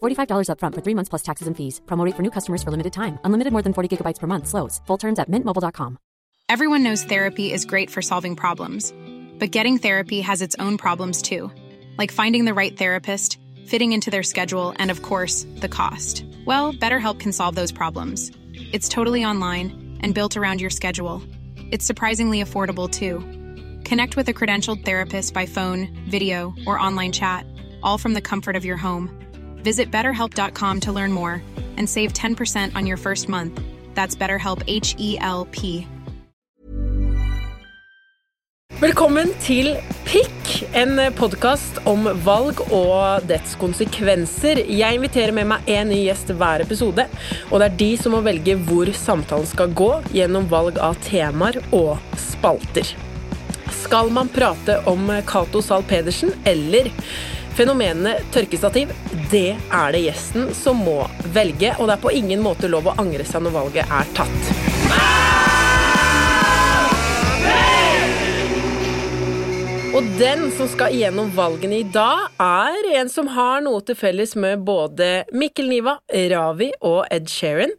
$45 upfront for three months plus taxes and fees. Promo for new customers for limited time. Unlimited more than 40 gigabytes per month. Slows. Full terms at mintmobile.com. Everyone knows therapy is great for solving problems, but getting therapy has its own problems too, like finding the right therapist, fitting into their schedule, and of course, the cost. Well, BetterHelp can solve those problems. It's totally online and built around your schedule. It's surprisingly affordable too. Connect with a credentialed therapist by phone, video, or online chat, all from the comfort of your home. Visit betterhelp.com to learn more and save 10% on your first month. That's BetterHelp H E L P. Velkommen til Pikk, en podkast om valg og dets konsekvenser. Jeg inviterer med meg en ny gjest hver episode, og det er de som må velge hvor samtalen skal gå gjennom valg av temaer og spalter. Skal man prate om Cato Zahl Pedersen eller fenomenet tørkestativ? Det er det gjesten som må velge, og det er på ingen måte lov å angre seg når valget er tatt. Og den som skal igjennom valgene i dag, er en som har noe til felles med både Mikkel Niva, Ravi og Ed Sheeran,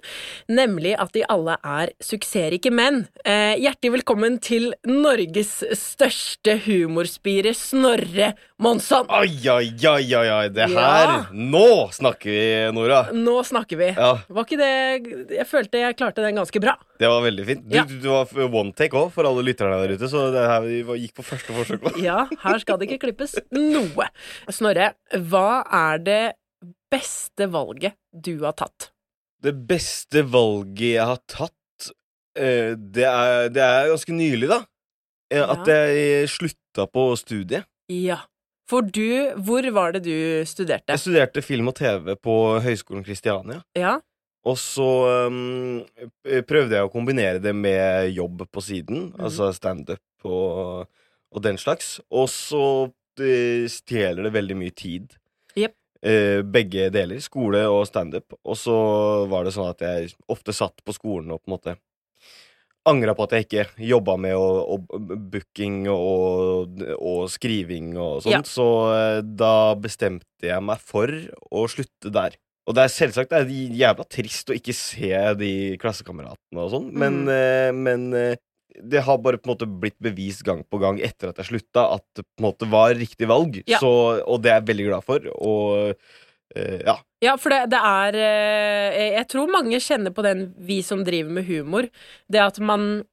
nemlig at de alle er suksessrike menn. Eh, hjertelig velkommen til Norges største humorspire, Snorre Monsson. Oi, oi, oi, oi. Det Ja. her Nå snakker vi, Nora. Nå snakker vi. Ja. Var ikke det Jeg følte jeg klarte den ganske bra. Det var veldig fint. Du, Ja. du, du var one take òg, for alle lytterne der ute. Så det her gikk på første forsøk. Ja, her skal det ikke klippes noe. Snorre, hva er det beste valget du har tatt? Det beste valget jeg har tatt, eh, det er, det er ganske nylig, da. Eh, At jeg slutta på studiet. Ja. For du Hvor var det du studerte? Jeg studerte film og TV på Høgskolen Kristiania. Ja. Og så um, prøvde jeg å kombinere det med jobb på siden, mm. altså standup og, og den slags. Og så eh, stjeler det veldig mye tid. Jep. Uh, begge deler, skole og standup. Og så var det sånn at jeg ofte satt på skolen og på en måte angra på at jeg ikke jobba med å, å, booking og, og skriving og sånt. Ja. Så eh, da bestemte jeg meg for å slutte der. Og det er selvsagt det er jævla trist å ikke se de klassekameratene og sånn, men, Mm. eh, men eh, det har bare på en måte blitt bevist gang på gang etter at jeg slutta, at det på en måte var riktig valg. Ja. Så, og det er jeg veldig glad for. Og ja. Ja, for det, det er eh, Jeg tror mange kjenner på den, vi som driver med humor. Det at man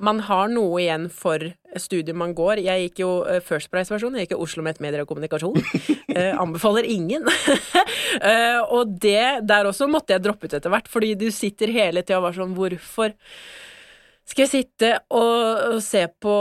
man har noe igjen for studiet man går. Jeg gikk jo eh, First Price-versjonen. Jeg gikk jo Oslo Met Medier og Kommunikasjon. Eh, anbefaler ingen. Eh, og det Der også måtte jeg droppe ut etter hvert, fordi du sitter hele tida og var sånn Hvorfor skal jeg sitte og, se på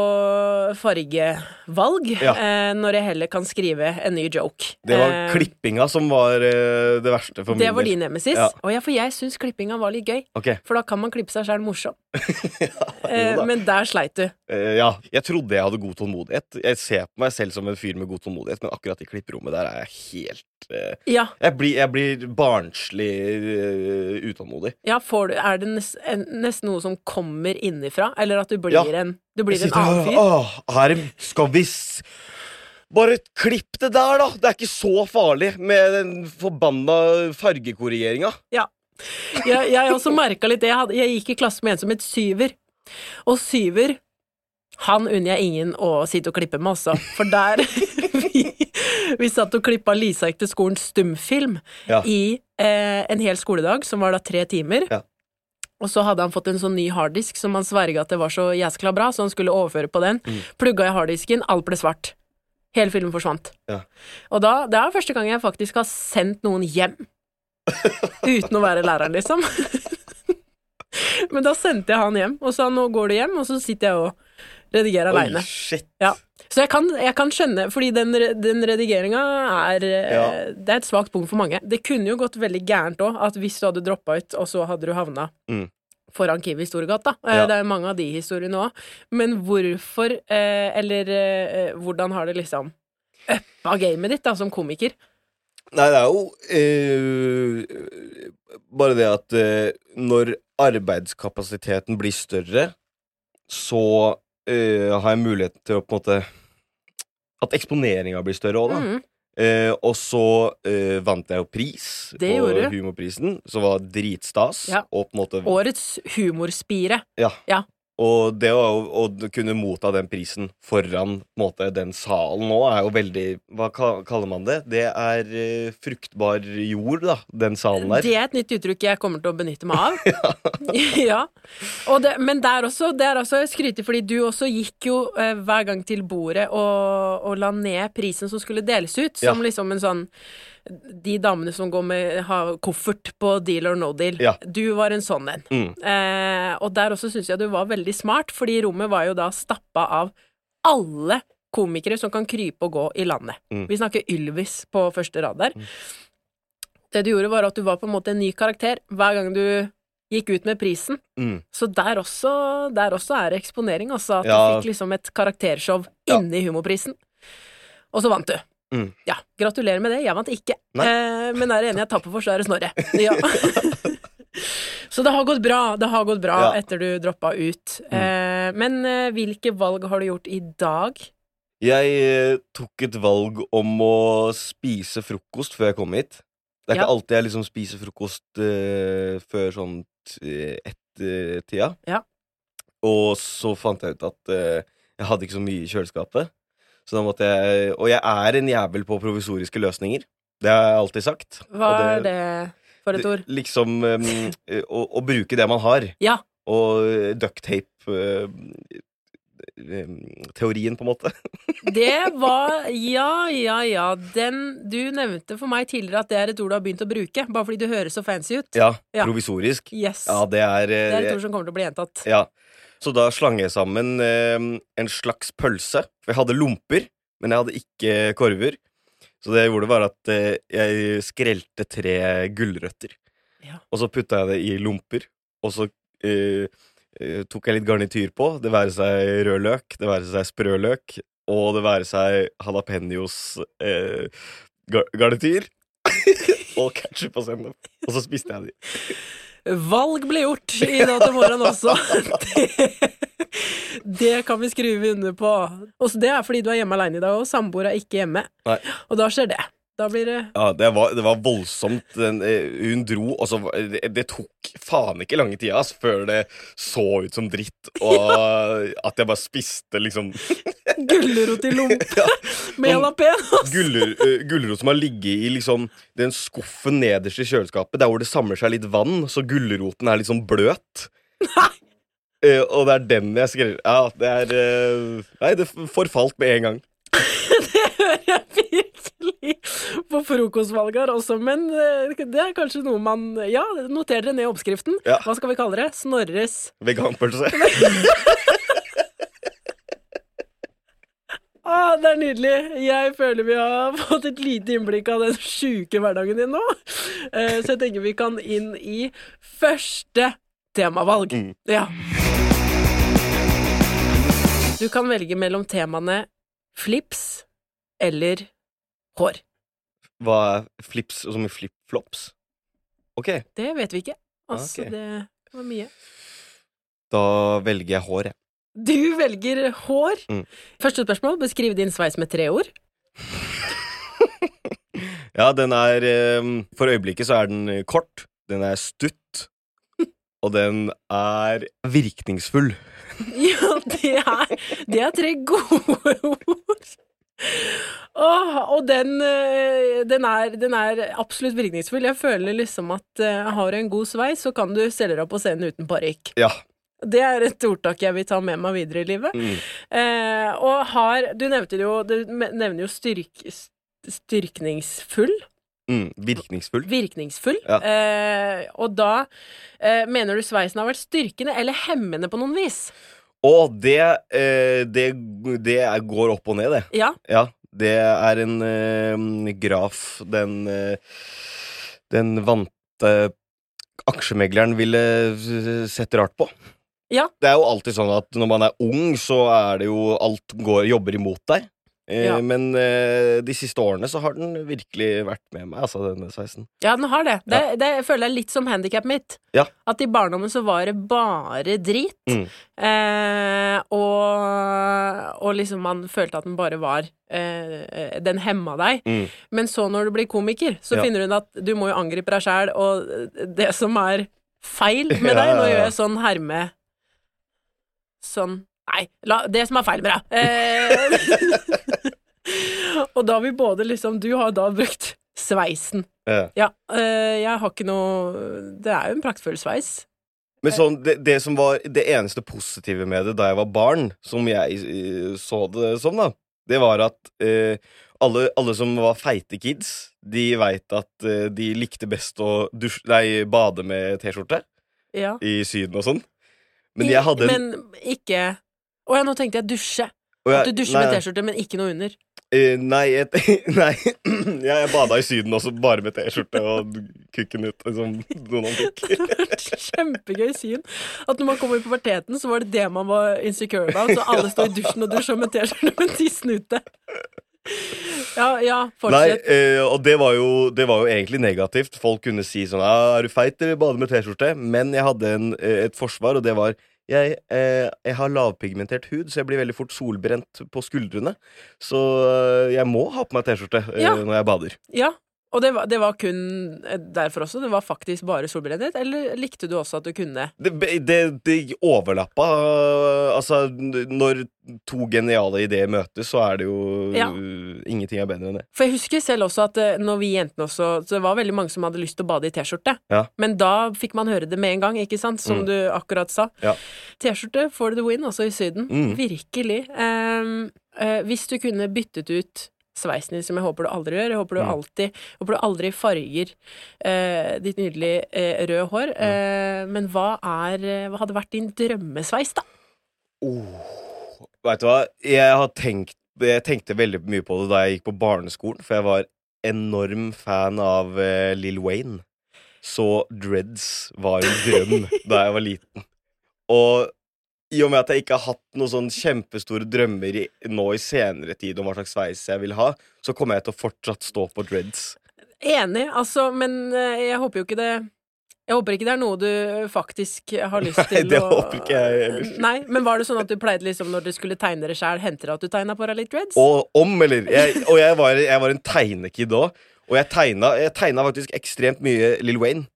fargevalg Ja. eh, når jeg heller kan skrive en ny joke? Det var Eh, klippinga som var eh, det verste for min det var din nemesis. Ja. Og ja, for jeg syns klippinga var litt gøy. Okay. For da kan man klippe seg sjæl morsom. ja, Eh, men der sleit du. Eh, ja, jeg trodde jeg hadde god tålmodighet. Jeg ser på meg selv som en fyr med god tålmodighet, men akkurat i klipperommet der er jeg helt eh, Ja, jeg, blir, jeg blir barnslig uh, utålmodig. ja får du, er det nes, nesten noe som kommer innifra? Eller at du blir Ja. en, du blir en annen fyr? Åh, her skal vi Bare klipp det der, da! Det er ikke så farlig med den forbanna fargekorrigeringa. Jeg, jeg også merka litt det. Jeg, jeg gikk i klasse med en som het Syver. Og Syver han unner jeg ingen å sitte og klippe med, altså. For der vi, vi satt og klippa Lisa gikk til skolen stumfilm Ja. i eh, en hel skoledag, som var da tre timer. Ja. Og så hadde han fått en sånn ny harddisk som han sverga at det var så jæskla bra, så han skulle overføre på den. Mm. Plugga i harddisken, alt ble svart. Hele filmen forsvant. Ja. Og da, det er første gang jeg faktisk har sendt noen hjem. Uten å være læreren, liksom. Men da sendte jeg han hjem, og sa nå går du hjem, og så sitter jeg og Redigere aleine. Ja. Så jeg kan, jeg kan skjønne, fordi den, den redigeringa er eh, Ja. Det er et svakt punkt for mange. Det kunne jo gått veldig gærent òg, at hvis du hadde droppa ut, og så hadde du havna Mm. foran Kiwi Storegata. Eh, Ja. Det er mange av de historiene òg. Men hvorfor, eh, eller hvordan har det liksom uppa gamet ditt da, som komiker? Nei, det er jo eh, bare det at eh, når arbeidskapasiteten blir større, så eh, har jeg mulighet til å på en måte At eksponeringa blir større òg, da. Mm. Uh, og så uh, vant jeg jo pris Det på. Humorprisen, som var dritstas. Ja. Og på en måte Årets humorspire. Ja. Ja. Og det å, å kunne motta den prisen foran måte, den salen nå, er jo veldig Hva kaller man det? Det er uh, fruktbar jord, da, den salen der. Det er et nytt uttrykk jeg kommer til å benytte meg av. ja. Og det, men der også, det er også skrytig, fordi du også gikk jo uh, hver gang til bordet og, og la ned prisen som skulle deles ut, som Ja. liksom en sånn De damene som går med har koffert på deal or no deal. Ja. Du var en sånn en. Mm. Eh, og der også syns jeg du var veldig smart, fordi rommet var jo da stappa av alle komikere som kan krype og gå i landet. Mm. Vi snakker Ylvis på første rad der. Det du gjorde, var at du var på en måte en ny karakter hver gang du gikk ut med prisen. Mm. Så der også, der også er det eksponering, altså. At Ja. du fikk liksom et karaktershow Ja. inni humorprisen. Og så vant du. Mm. Ja, gratulerer med det. Jeg vant ikke. Eh, men er enig jeg tapper for, så er det Snorre. Ja. så det har gått bra. Det har gått bra Ja. Mm. etter du droppa ut. Eh, men eh, hvilke valg har du gjort i dag? Jeg eh, tok et valg om å spise frokost før jeg kom hit. Det er Ja. ikke alltid jeg liksom spiser frokost uh, før sånn ett-tida. Ja. Og så fant jeg ut at uh, jeg hadde ikke så mye i kjøleskapet. Så da måtte jeg Og jeg er en jævel på provisoriske løsninger. Det har jeg alltid sagt. Hva Og er det for et ord? Liksom eh, å, å bruke det man har. Ja. Og eh, ducktape eh, Teorien, på en måte. Det var Ja, ja, ja. Den du nevnte for meg tidligere at det er et ord du har begynt å bruke, bare fordi du høres så fancy ut. Ja, Ja. provisorisk. Yes. Ja, det er, Det er et ord som kommer til å bli gjentatt. Ja. Så da slang jeg sammen eh, en slags pølse. For jeg hadde lomper, men jeg hadde ikke korver. Så det jeg gjorde, var at eh, jeg skrelte tre gulrøtter. Ja. Og så putta jeg det i lomper. Og så eh, eh, tok jeg litt garnityr på. Det være seg rød løk, det være seg sprø løk, og det være seg jalapeños eh, og ketsjup og sennep. Og så spiste jeg de. Valg ble gjort i dag til morgen også. Det, det kan vi skrive under på. Og det er fordi du er hjemme aleine i dag, og samboer er ikke hjemme. Nei. Og da skjer det. Da blir det Ja, det var, det var voldsomt. Den, eh, hun dro, og så det, det tok faen ikke lange tida ass, før det så ut som dritt, og at jeg bare spiste liksom gulrot i lompe med sånn jalapeños. eh, gulrot som har ligget i liksom den skuffen nederst i kjøleskapet, der hvor det samler seg litt vann, så gulroten er litt sånn bløt. Nei. Uh, og det er den jeg skriver Ja, det er uh, Nei, det forfalt med en gang. Det hører jeg virkelig på frokostvalget her også, men det er kanskje noe man Ja, noter dere ned oppskriften. Ja. Hva skal vi kalle det? Snorres Veganpølse. Ah, det er nydelig. Jeg føler vi har fått et lite innblikk av den sjuke hverdagen din nå. Eh, Så jeg tenker vi kan inn i første temavalg. Mm. Ja. Du kan velge mellom temaene flips eller hår. Hva er flips som i flipflops? Ok, Det vet vi ikke. Altså, okay. det var mye. da velger jeg hår, jeg. Du velger hår. Mm. Første spørsmål. Beskriv din sveis med tre ord. Ja, den er eh, For øyeblikket så er den eh, kort, den er stutt, og den er virkningsfull. Ja, det er, det er tre gode ord. Oh, og den, eh, den, er, den er absolutt virkningsfull. Jeg føler liksom at har du en god sveis, så kan du selge deg opp på scenen uten parykk. Ja. Det er et ordtak jeg vil ta med meg videre i livet. Mm. Eh, og har Du nevnte jo, du nevner jo styrk, styrkningsfull. Mm. Virkningsfull. Virkningsfull. Ja. Eh, og da eh, mener du sveisen har vært styrkende eller hemmende på noen vis? Og det, eh, det, det er, går opp og ned, det. Ja. Ja, det er en eh, graf den eh, Den vante aksjemegleren ville sett rart på. Ja. Det er jo alltid sånn at når man er ung, så er det jo alt går, jobber imot deg. Eh, Ja. Men eh, de siste årene så har den virkelig vært med meg, altså, denne sveisen. Ja, den har det. Det, det føler jeg litt som handikappet mitt. Ja. At i barndommen så var det bare drit. Mm. Eh, og, og liksom man følte at den bare var eh, Den hemma deg. Mm. Men så når du blir komiker, så Ja. finner du ut at du må jo angripe deg sjæl, og det som er feil med Ja, deg Nå ja, ja. gjør jeg sånn herme Sånn Nei, la, det som er feil med deg. Eh, og da har vi både liksom Du har da brukt sveisen. Ja. Ja, eh, jeg har ikke noe Det er jo en praktfull sveis. Men sånn, det, det som var det eneste positive med det da jeg var barn, som jeg eh, så det som, da, det var at eh, alle, alle som var feite kids, de veit at eh, de likte best å dusje, nei, bade med T-skjorte Ja. i Syden og sånn. Men jeg hadde en- Men ikke Å ja, nå tenkte jeg dusje. At du dusjer nei, med T-skjorte, men ikke noe under. eh, nei, jeg, nei jeg bada i Syden også, bare med T-skjorte og kukken ut, som Donald Duck. Det var vært kjempegøy syn. At når man kom i puberteten, så var det det man var insecure about. Så alle står i dusjen og dusjer med T-skjorte med tissen ute. Ja, ja, Nei, eh, og det var, jo, det var jo egentlig negativt. Folk kunne si sånn ah, 'Er du feit eller bader med T-skjorte?' Men jeg hadde en, eh, et forsvar, og det var jeg, eh, jeg har lavpigmentert hud, så jeg blir veldig fort solbrent på skuldrene. Så eh, jeg må ha på meg T-skjorte eh, Ja. når jeg bader. Ja, og det var, det var kun eh, derfor også? Det var faktisk bare solbrennhet? Eller likte du også at du kunne Det, det, det overlappa. eh, Altså, når to geniale ideer møtes, så er det jo Ja. Ingenting er bedre enn det. For jeg husker selv også at eh, når vi jentene også Så det var veldig mange som hadde lyst til å bade i T-skjorte. Ja. Men da fikk man høre det med en gang, ikke sant? Som Mm. du akkurat sa. Ja. T-skjorte for the win, også i Syden. Mm. Virkelig. Um, uh, hvis du kunne byttet ut sveisen din, som jeg håper du aldri gjør. Jeg håper du Mm. alltid håper du aldri farger eh, ditt nydelige eh, røde hår. Mm. Eh, men hva er eh, Hva hadde vært din drømmesveis, da? Oh, vet du hva? Jeg har tenkt Jeg tenkte veldig mye på det da jeg gikk på barneskolen, for jeg var enorm fan av eh, Lill Wayne. Så dreads var en drøm da jeg var liten. Og i og med at jeg ikke har hatt noen sånn kjempestore drømmer i, nå i senere tid om hva slags sveis jeg vil ha, så kommer jeg til å fortsatt stå på dreads. Enig, altså, men eh, jeg håper jo ikke det Jeg håper ikke det er noe du faktisk har lyst til Nei, det å håper ikke jeg heller. Nei, men var det sånn at du pleide liksom når du skulle tegne det sjæl, hendte det at du tegna på deg litt dreads? Og om, eller? Jeg, og jeg var, jeg var en tegnekid òg. Og jeg tegna, jeg tegna faktisk ekstremt mye Lill Wayne.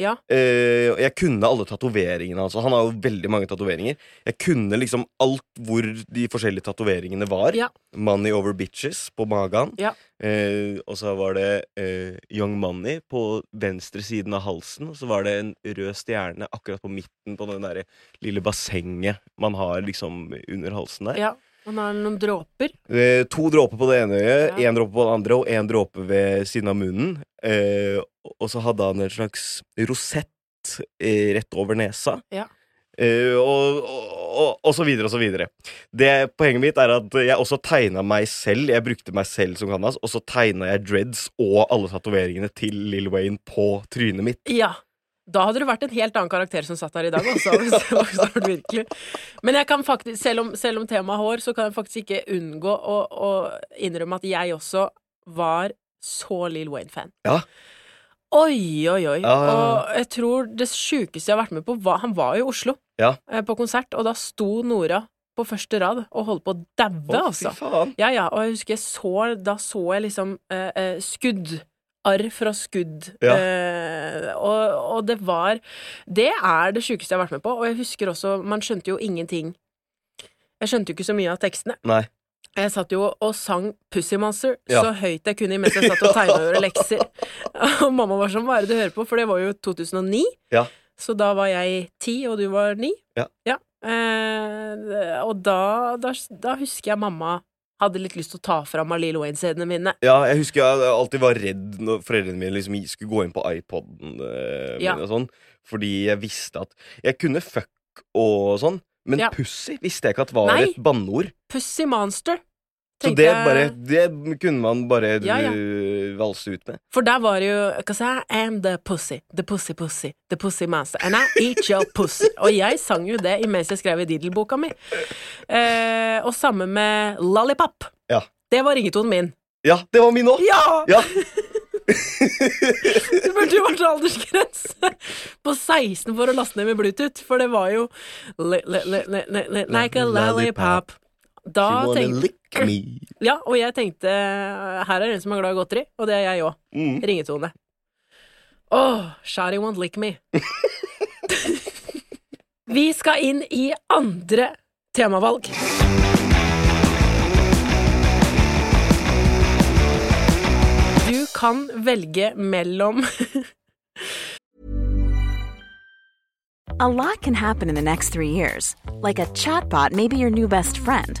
Ja. Uh, jeg kunne alle tatoveringene hans. og Han har jo veldig mange tatoveringer. Jeg kunne liksom alt hvor de forskjellige tatoveringene var. Ja. Money over bitches på magen. Ja. Uh, og så var det uh, Young Money på venstre siden av halsen. Og så var det en rød stjerne akkurat på midten på den der lille bassenget man har liksom under halsen der. Ja. Han har noen dråper. Eh, to dråper på det ene øyet, Ja. én dråpe på det andre og én dråpe ved siden av munnen. Eh, og så hadde han en slags rosett eh, rett over nesa. Ja. Eh, og, og, og, og så videre og så videre. Det, poenget mitt er at jeg også tegna meg selv. Jeg brukte meg selv som canvas, og så tegna jeg dreads og alle tatoveringene til Lill Wayne på trynet mitt. Ja. Da hadde du vært en helt annen karakter som satt her i dag, altså. Sånn virkelig. Men jeg kan faktisk, selv om, selv om temaet hår, så kan jeg faktisk ikke unngå å, å innrømme at jeg også var så Lill Wayne-fan. Ja. Oi, oi, oi. Ja, ja. Og jeg tror det sjukeste jeg har vært med på, var Han var jo i Oslo Ja. eh, på konsert, og da sto Nora på første rad og holdt på å daue, altså. faen. Ja, ja, og jeg husker jeg så Da så jeg liksom eh, eh, skudd. Arr fra skudd. Ja. Eh, og, og det var Det er det sjukeste jeg har vært med på. Og jeg husker også Man skjønte jo ingenting. Jeg skjønte jo ikke så mye av tekstene. Nei. Jeg satt jo og sang Pussy Monster Ja. så høyt jeg kunne mens jeg satt og tegna over lekser. Og mamma var sånn Hva er det du hører på? For det var jo 2009. Ja. Så da var jeg ti, og du var ni. Ja. Eh, og da, da, da husker jeg mamma hadde litt lyst til å ta fram av Lil Wayne-scenene mine. Ja, jeg husker jeg alltid var redd når foreldrene mine liksom skulle gå inn på iPoden eh, Ja. og sånn, fordi jeg visste at Jeg kunne fuck og sånn, Men Ja. pussy visste jeg ikke at var Nei. et banneord. Pussy Monster. Så det, bare, det kunne man bare Ja, ja. øh, valse ut med. For der var det jo Cause I am the pussy, the pussy pussy, the pussy master, and I eat your pussy. Og jeg sang jo det mens jeg skrev i Diddle-boka mi. Eh, og samme med Lollipop. Ja. Det var ringetonen min. Ja, det var min òg! Ja! Ja. Det burde jo vært aldersgrense på 16 for å laste ned med Bluetooth, for det var jo li, li, li, li, li, li, Like a lollipop. Da tenkte lick me. Ja, og jeg tenkte her er det en som er glad i godteri, og det er jeg òg. Mm. Ringetone. Åh, Shari won't lick me. Vi skal inn i andre temavalg. Du kan velge mellom A lot can happen in the next three years. Like a chatbot may be your new best friend.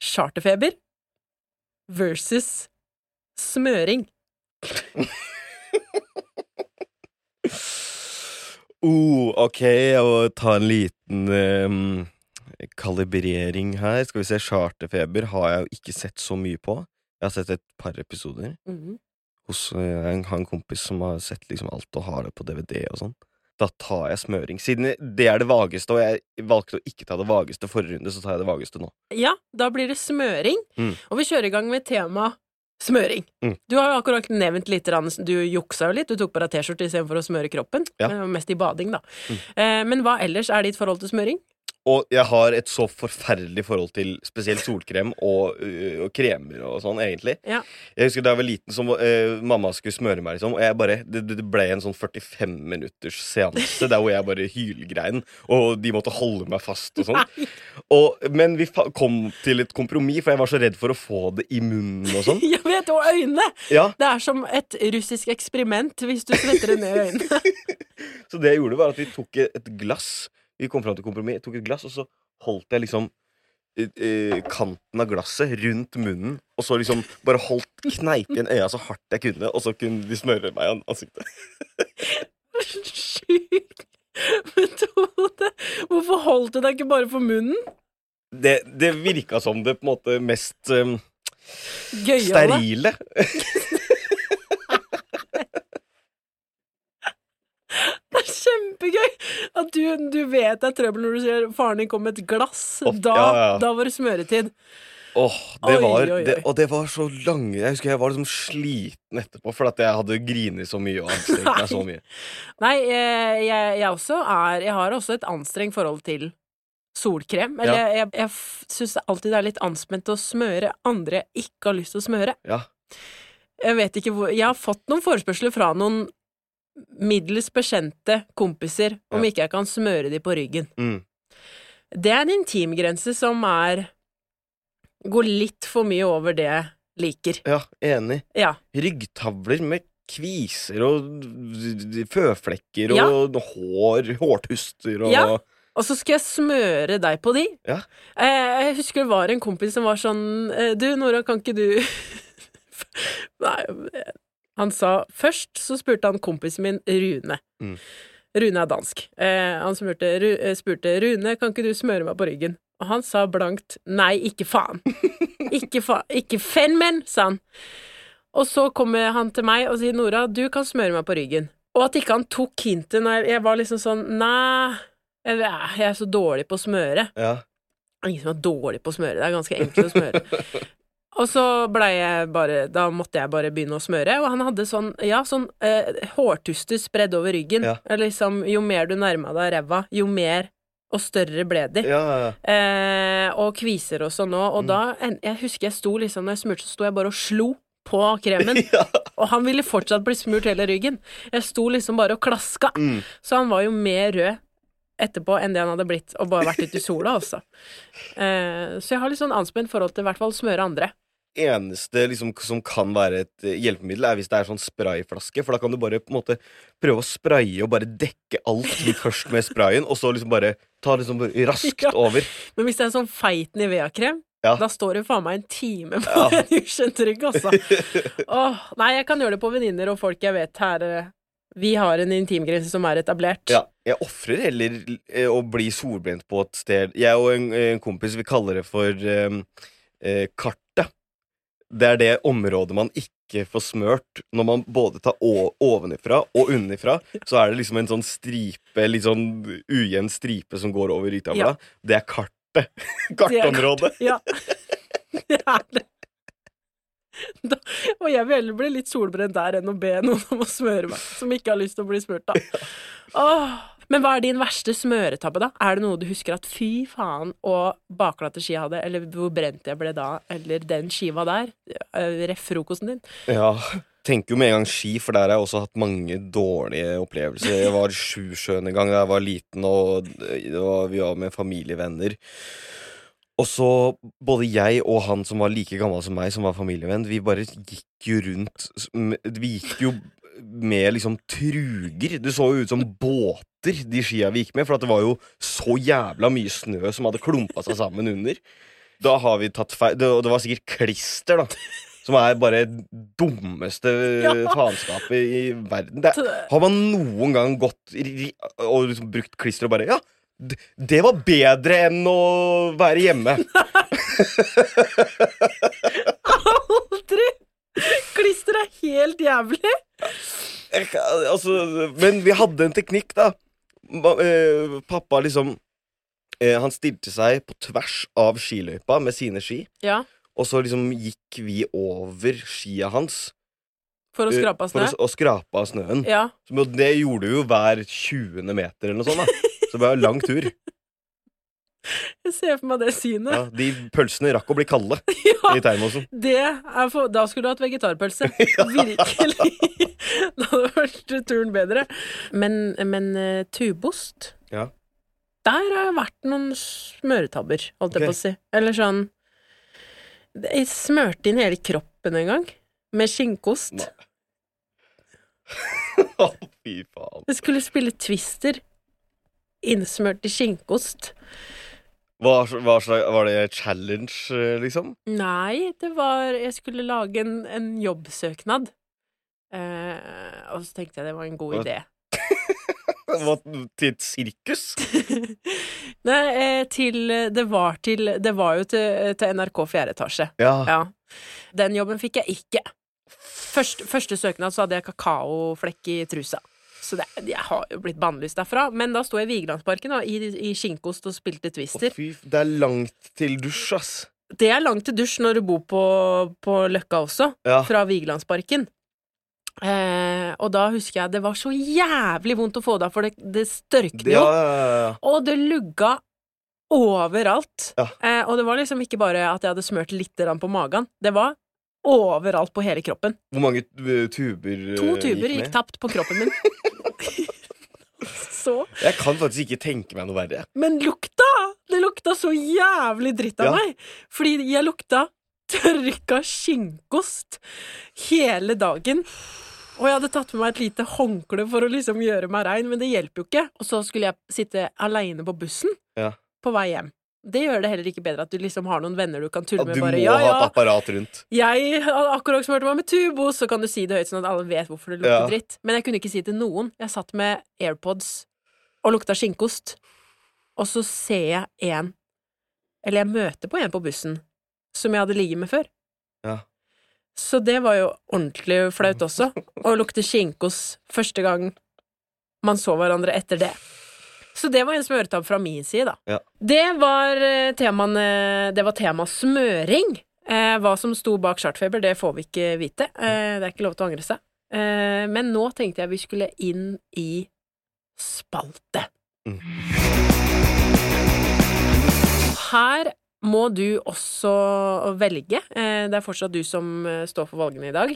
Charterfeber versus smøring. Oh, ok, jeg må ta en liten um, kalibrering her. Skal vi se, Charterfeber har jeg jo ikke sett så mye på. Jeg har sett et par episoder Mhm. hos eh, Jeg har en kompis som har sett liksom alt og har det på DVD og sånn. Da tar jeg smøring. Siden det er det vageste, og jeg valgte å ikke ta det vageste forrige runde, så tar jeg det vageste nå. Ja, da blir det smøring, Mm. og vi kjører i gang med tema smøring. Mm. Du har jo akkurat nevnt litt, du juksa jo litt, du tok på deg T-skjorte istedenfor å smøre kroppen. Ja. Var Mest i bading, da. Mm. Eh, men hva ellers er ditt forhold til smøring? Og jeg har et så forferdelig forhold til spesielt solkrem og, øh, og kremer og sånn, egentlig. Ja. Jeg husker da jeg var liten, så uh, mamma skulle smøre meg, liksom, og jeg bare, det, det ble en sånn 45 minutters seanse der hvor jeg bare hylgrein, og de måtte holde meg fast og sånn. Og, men vi kom til et kompromiss, for jeg var så redd for å få det i munnen og sånn. Jeg vet, og øynene! Ja, Det er som et russisk eksperiment hvis du svetter det ned i øynene. Så det jeg gjorde, var at vi tok et glass. Vi kom fram til kompromiss. Tok et glass, og så holdt jeg liksom eh, eh, kanten av glasset rundt munnen, og så liksom bare holdt kneip igjen øya så hardt jeg kunne, og så kunne de smøre meg i ansiktet. Sjukt metode! Hvorfor holdt du deg ikke bare for munnen? Det, det virka som det på en måte mest um, Gøyale. sterile. Det er kjempegøy at du, du vet det er trøbbel når du ser faren din komme med et glass. Oh, Da, ja, ja. da var det smøretid. Åh, det Oi, var, oi, oi. Det, og det var så lange Jeg husker jeg var liksom sliten etterpå, for at jeg hadde grinet så mye og anstrengt meg så mye. Nei, eh, jeg, jeg også er Jeg har også et anstrengt forhold til solkrem. Eller Ja. jeg, jeg, jeg syns alltid det er litt anspent å smøre andre jeg ikke har lyst til å smøre. Ja. Jeg vet ikke hvor Jeg har fått noen forespørsler fra noen middels bekjente kompiser om Ja. ikke jeg kan smøre de på ryggen. Mm. Det er en intimgrense som er Går litt for mye over det jeg liker. ja, enig. Ja. ryggtavler med kviser og føflekker og Ja. hår, hårtuster og Ja. Og så skal jeg smøre deg på de. Ja. Eh, jeg husker det var en kompis som var sånn eh, Du, Nora, kan ikke du Nei, han sa Først så spurte han kompisen min Rune. Mm. Rune er dansk. Eh, han spurte, Ru, eh, spurte Rune, kan ikke du smøre meg på ryggen? Og han sa blankt nei, ikke faen. ikke faen. Ikke fenmen, sa han. Og så kommer han til meg og sier Nora, du kan smøre meg på ryggen. Og at ikke han tok hintet når jeg var liksom sånn Nei, jeg jeg er så dårlig på å smøre. Ja. Ingen som er dårlig på å smøre. Det er ganske enkelt å smøre. Og så blei jeg bare Da måtte jeg bare begynne å smøre, og han hadde sånn, ja, sånn eh, hårtuster spredd over ryggen. Ja. Liksom, jo mer du nærma deg ræva, jo mer og større ble de. Ja, ja. Eh, og kviser og sånn Og Og da Jeg husker jeg sto liksom Når jeg smurte, så sto jeg bare og slo på kremen. Ja. Og han ville fortsatt bli smurt hele ryggen. Jeg sto liksom bare og klaska. Mm. Så han var jo mer rød etterpå enn det han hadde blitt og bare vært ute i sola, altså. Eh, så jeg har litt sånn anspent forhold til i hvert fall smøre andre. Eneste liksom, som kan være et eh, hjelpemiddel, er hvis det er sånn sprayflaske. For da kan du bare på en måte prøve å spraye og bare dekke alt først med sprayen, og så liksom bare ta liksom raskt Ja. over. Men hvis det er en sånn feit Nivea-krem, Ja. da står det faen meg en time på Ja. en ukjent rygg, altså. Åh, nei, jeg kan gjøre det på venninner og folk jeg vet her eh, Vi har en intimgrense som er etablert. Ja, jeg ofrer heller eh, å bli solbrent på et sted. Jeg og en, en kompis vi kaller det for eh, eh, kartet. Det er det området man ikke får smørt når man både tar ovenifra og underfra, Så er det liksom en sånn stripe, litt sånn ujevn stripe som går over ytavla. Ja. Det er kartet. Det er Kartområdet. Ja. Det er det. Da, og jeg vil heller bli litt solbrent der enn å be noen om å smøre meg, som ikke har lyst til å bli smurt, da. Åh. Men hva er din verste smøretabbe, da? Er det noe du husker at fy faen, og baklate ski jeg hadde, eller hvor brent jeg ble da, eller den skiva der, eh, ref frokosten din? Ja, tenker jo med en gang ski, for der har jeg også hatt mange dårlige opplevelser. Jeg var sju Sjusjøen en gang da jeg var liten, og var, vi var med familievenner. Og så, både jeg og han som var like gammel som meg, som var familievenn, vi bare gikk jo rundt Vi gikk jo med liksom truger. Det så jo ut som båter, de skia vi gikk med, for det var jo så jævla mye snø som hadde klumpa seg sammen under. Da har vi tatt feil det, Og det var sikkert klister, da. Som er bare dummeste Ja. faenskapet i verden. Det, har man noen gang gått og liksom brukt klister og bare Ja, d- det var bedre enn å være hjemme. Aldri! Klister er helt jævlig! Altså, men vi hadde en teknikk, da. Eh, Pappa liksom eh, Han stilte seg på tvers av skiløypa med sine ski. Ja, Og så liksom gikk vi over skia hans for å eh, skrape av for å, å skrape av snøen. Ja. Så det gjorde vi jo hver 20. meter eller noe sånt. da Så det var en lang tur. Jeg ser for meg det synet. Ja, de pølsene rakk å bli kalde Ja, i termosen. det er for, da skulle du hatt vegetarpølse. Virkelig. Da hadde vært turen bedre. Men, men eh, tubost Ja. Der har det vært noen smøretabber, holdt jeg Ok. på å si. Eller sånn Jeg smørte inn hele kroppen en gang. Med skinkost. Å, fy faen. Jeg skulle spille Twister. Innsmørt i skinkost. Hva, var, var det challenge, eh, liksom? Nei, det var Jeg skulle lage en, en jobbsøknad. Eh, og så tenkte jeg det var en god idé. Til et sirkus? Nei, eh, til Det var til Det var jo til, til NRK 4. etasje. Ja. Ja. Den jobben fikk jeg ikke. Første, første søknad så hadde jeg kakaoflekk i trusa. Så det, jeg har jo blitt bannlyst derfra. Men da sto jeg i Vigelandsparken da, i, i skinnkost og spilte Å, Twister. fy, det er langt til dusj, ass. Det er langt til dusj når du bor på, på Løkka også, Ja. fra Vigelandsparken. Eh, og da husker jeg det var så jævlig vondt å få det av, for det, det størkner jo. ja, ja. Og det lugga overalt. Eh, og det var liksom ikke bare at jeg hadde smørt litt på magen. Det var overalt på hele kroppen. Hvor mange tuber tuber med? To tuber gikk gikk tapt på kroppen min. så Jeg kan faktisk ikke tenke meg noe verre. Men lukta! Det lukta så jævlig dritt av Ja. meg. Fordi jeg lukta tørka skinkost hele dagen. Og jeg hadde tatt med meg et lite håndkle for å liksom gjøre meg rein, men det hjelper jo ikke. Og så skulle jeg sitte aleine på bussen Ja. på vei hjem. Det gjør det heller ikke bedre at du liksom har noen venner du kan tulle med. du bare, må ja, ha et apparat rundt. jeg hadde akkurat smurt meg med tubo, så kan du si det høyt sånn at alle vet hvorfor det lukter Ja. dritt. Men jeg kunne ikke si det til noen. Jeg satt med AirPods og lukta skinkost, og så ser jeg en Eller jeg møter på en på bussen som jeg hadde ligget med før. Ja. Så det var jo ordentlig flaut også, å lukte skinkost første gang man så hverandre etter det. Så det var en smøretabbe fra min side, da. Ja. Det var eh, temaene Det var tema smøring. Eh, hva som sto bak chartfeber, det får vi ikke vite. Eh, det er ikke lov til å angre seg. Eh, men nå tenkte jeg vi skulle inn i spalte. Mm. Her må du også velge. Eh, det er fortsatt du som eh, står for valgene i dag.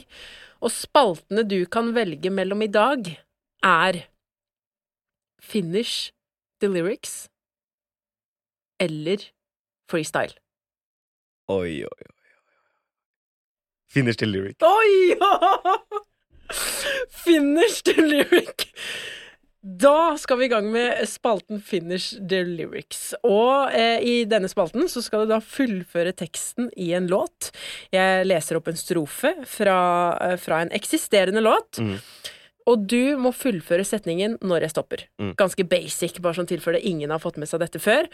Og spaltene du kan velge mellom i dag, er Finish the lyrics eller freestyle. Oi, oi, oi. Finish the lyric. Oi! Finish the lyric. Da skal vi i gang med spalten Finish the lyrics. Og eh, i denne spalten så skal du da fullføre teksten i en låt. Jeg leser opp en strofe fra, eh, fra en eksisterende låt. Mm. Og du må fullføre setningen når jeg stopper. Mm. Ganske basic, bare sånn tilfelle ingen har fått med seg dette før.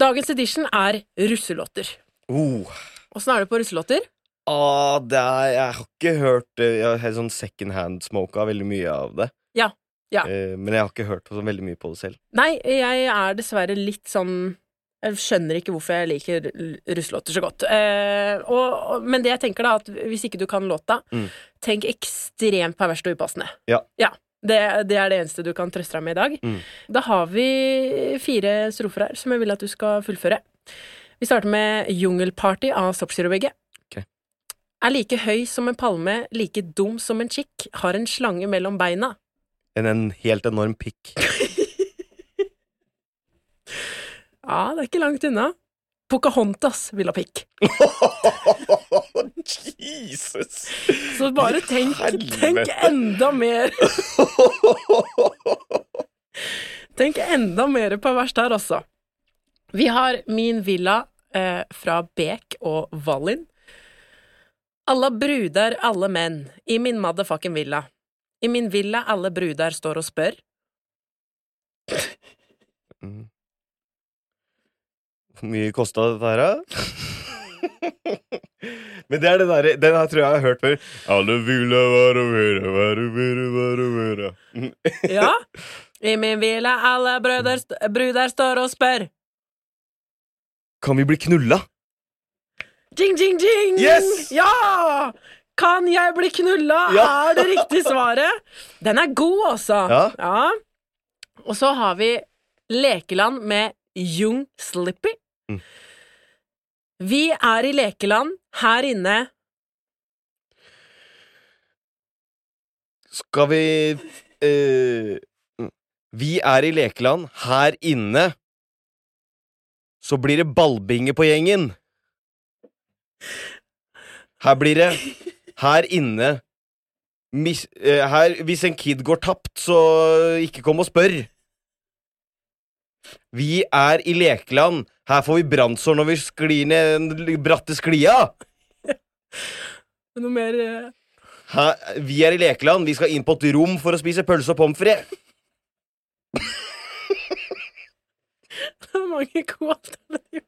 Dagens edition er russelåter. Oh. Er det på russelåter? Ah, det er, jeg har ikke hørt eh, Jeg har sånn second hand-smoka veldig mye av det. Ja. Ja. Eh, men jeg har ikke hørt på så veldig mye på det selv. Nei, jeg er dessverre litt sånn Jeg skjønner ikke hvorfor jeg liker russelåter så godt. Eh, og, men det jeg tenker, da, at hvis ikke du kan låta, Mm. tenk ekstremt perverst og upassende. Ja. Det, det er det eneste du kan trøste deg med i dag. Mm. Da har vi fire strofer her som jeg vil at du skal fullføre. Vi starter med Jungelparty av Soppsirobegge. Okay. Er like høy som en palme, like dum som en chick, har en slange mellom beina. En, en helt enorm pikk. Ja, det er ikke langt unna. Pocahontas vil ha pikk. Jesus! Så bare tenk, tenk enda mer. tenk enda mer perverst her, altså. Vi har Min villa eh, fra Bek og Wallin. Alla brudar, alle menn, i min motherfucking villa. I min villa alle brudar står og spør. Mm. Hvor mye kosta dette her? Men det er den derre Den her tror jeg jeg har hørt før. Alle vil være være være være være være Ja. I min hvile alle brøder, bruder står og spør. Kan vi bli knulla? Jing, jing, jing! Yes! Ja! Kan jeg bli knulla? Ja! Er det riktig svaret? Den er god, altså. Ja. Og så har vi Lekeland med Jung Slippy. Mm. Vi er i lekeland her inne. Skal vi uh, Vi er i lekeland her inne. Så blir det ballbinge på gjengen. Her blir det Her inne mis, uh, her, Hvis en kid går tapt, så ikke kom og spør. Vi er i lekeland. Her får vi brannsår når vi sklir ned den bratte sklia. Noe mer eh, Her, vi er i lekeland. Vi skal inn på et rom for å spise pølse og pommes frites. Mange gode alternativer.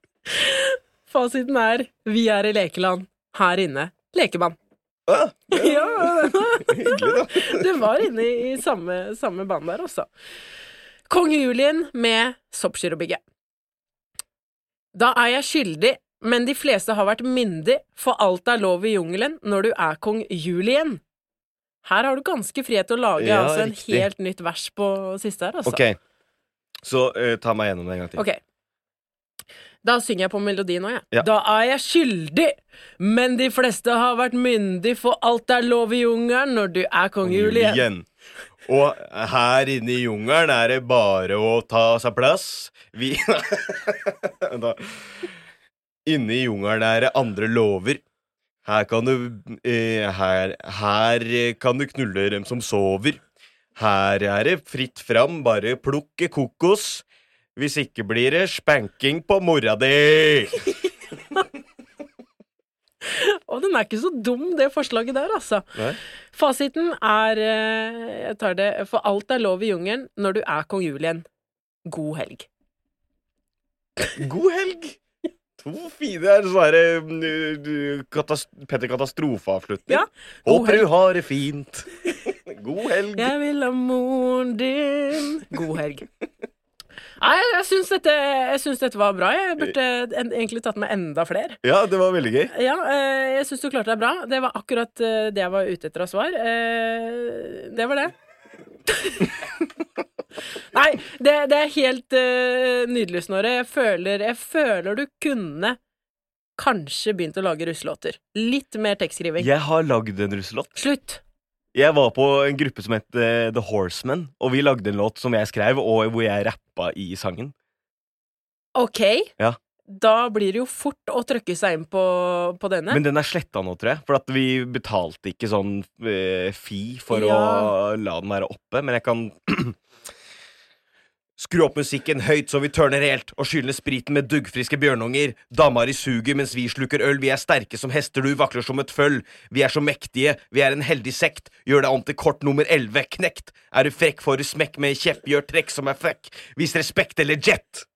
Fasiten er Vi er i lekeland her inne. Lekemann. Ah, Ja, hyggelig, da. det var inne i, i samme, samme band der, også. Kong Julien med Soppgirobygget. Da er jeg skyldig, men de fleste har vært myndig, for alt er lov i jungelen når du er kong Julien. Her har du ganske frihet til å lage Ja, altså, en riktig. helt nytt vers på siste her, altså. Ok, så uh, ta meg gjennom det en gang til. Ok. Da synger jeg på melodi nå, jeg. Ja. Da er jeg skyldig, men de fleste har vært myndig, for alt er lov i jungelen når du er kong Julien. Og her inne i jungelen er det bare å ta seg plass. Vi. Inne i jungelen er det andre lover. Her kan du eh, her, her kan du knulle dem som sover. Her er det fritt fram, bare plukke kokos. Hvis ikke blir det spanking på mora di. Og den er ikke så dum, det forslaget der, altså. Nei. Fasiten er eh, Jeg tar det For alt er lov i jungelen når du er kong Julien. God helg. God helg! To fine er sånn herre mm, katas Petter Katastrofe-avslutning. Ja, Håper du har det fint. God helg. Jeg vil ha moren din. God helg. Nei, jeg syns dette, dette var bra. Jeg burde en, egentlig tatt med enda flere. Ja, det var veldig gøy. Ja, eh, jeg syns du klarte deg bra. Det var akkurat eh, det jeg var ute etter av svar. Eh, det var det. Nei, det, det er helt nydelig, Snorre. Jeg føler, jeg føler du kunne kanskje begynt å lage russelåter. Litt mer tekstskriving. Jeg har lagd en russelåt. Slutt! Jeg var på en gruppe som het eh, The Horsemen, og vi lagde en låt som jeg skrev, og hvor jeg rappa i sangen. Ok. Ja. Da blir det jo fort å trykke seg inn på, på denne. Men den er sletta nå, tror jeg. For at vi betalte ikke sånn uh, fi for Ja. å la den være oppe. Men jeg kan Skru opp musikken høyt så vi tørner helt, og skylle spriten med duggfriske bjørnunger. Damer i suget mens vi slukker øl. Vi er sterke som hester, du vakler som et føll. Vi er så mektige, vi er en heldig sekt. Gjør deg om til kort nummer elleve, knekt. Er du frekk, får du smekk med kjepp. Gjør trekk som er frekk. Vis respekt eller jet.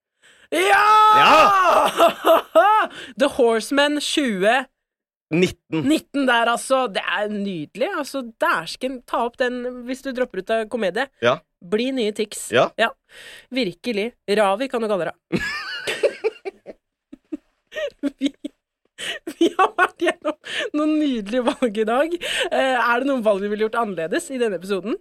Ja! The Horseman 2019 19. der, altså. Det er nydelig. Altså, Dæsken, ta opp den hvis du dropper ut av komedie. Ja. Bli nye Tix. Ja. Virkelig. Ravi kan du kalle deg. vi, vi har vært gjennom noen nydelige valg i dag. Eh, er det noen valg vi ville gjort annerledes i denne episoden?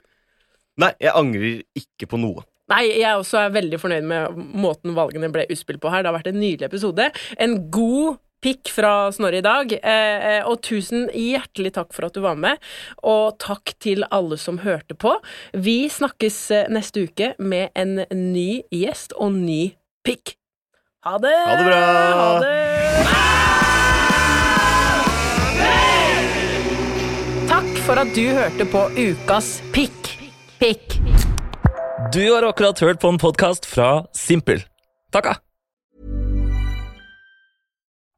Nei, jeg angrer ikke på noe. Nei, jeg også er veldig fornøyd med måten valgene ble utspilt på her. Det har vært en nydelig episode. En god pikk fra Snorre i dag. Eh, eh, og tusen hjertelig takk for at du var med. Og takk til alle som hørte på. Vi snakkes eh, neste uke med en ny gjest og ny pikk. Ha det! Ha det bra! Ha det! Takk for at du hørte på Ukas pikk. Pikk. Du har akkurat hørt på en podkast fra Simpel. Takka!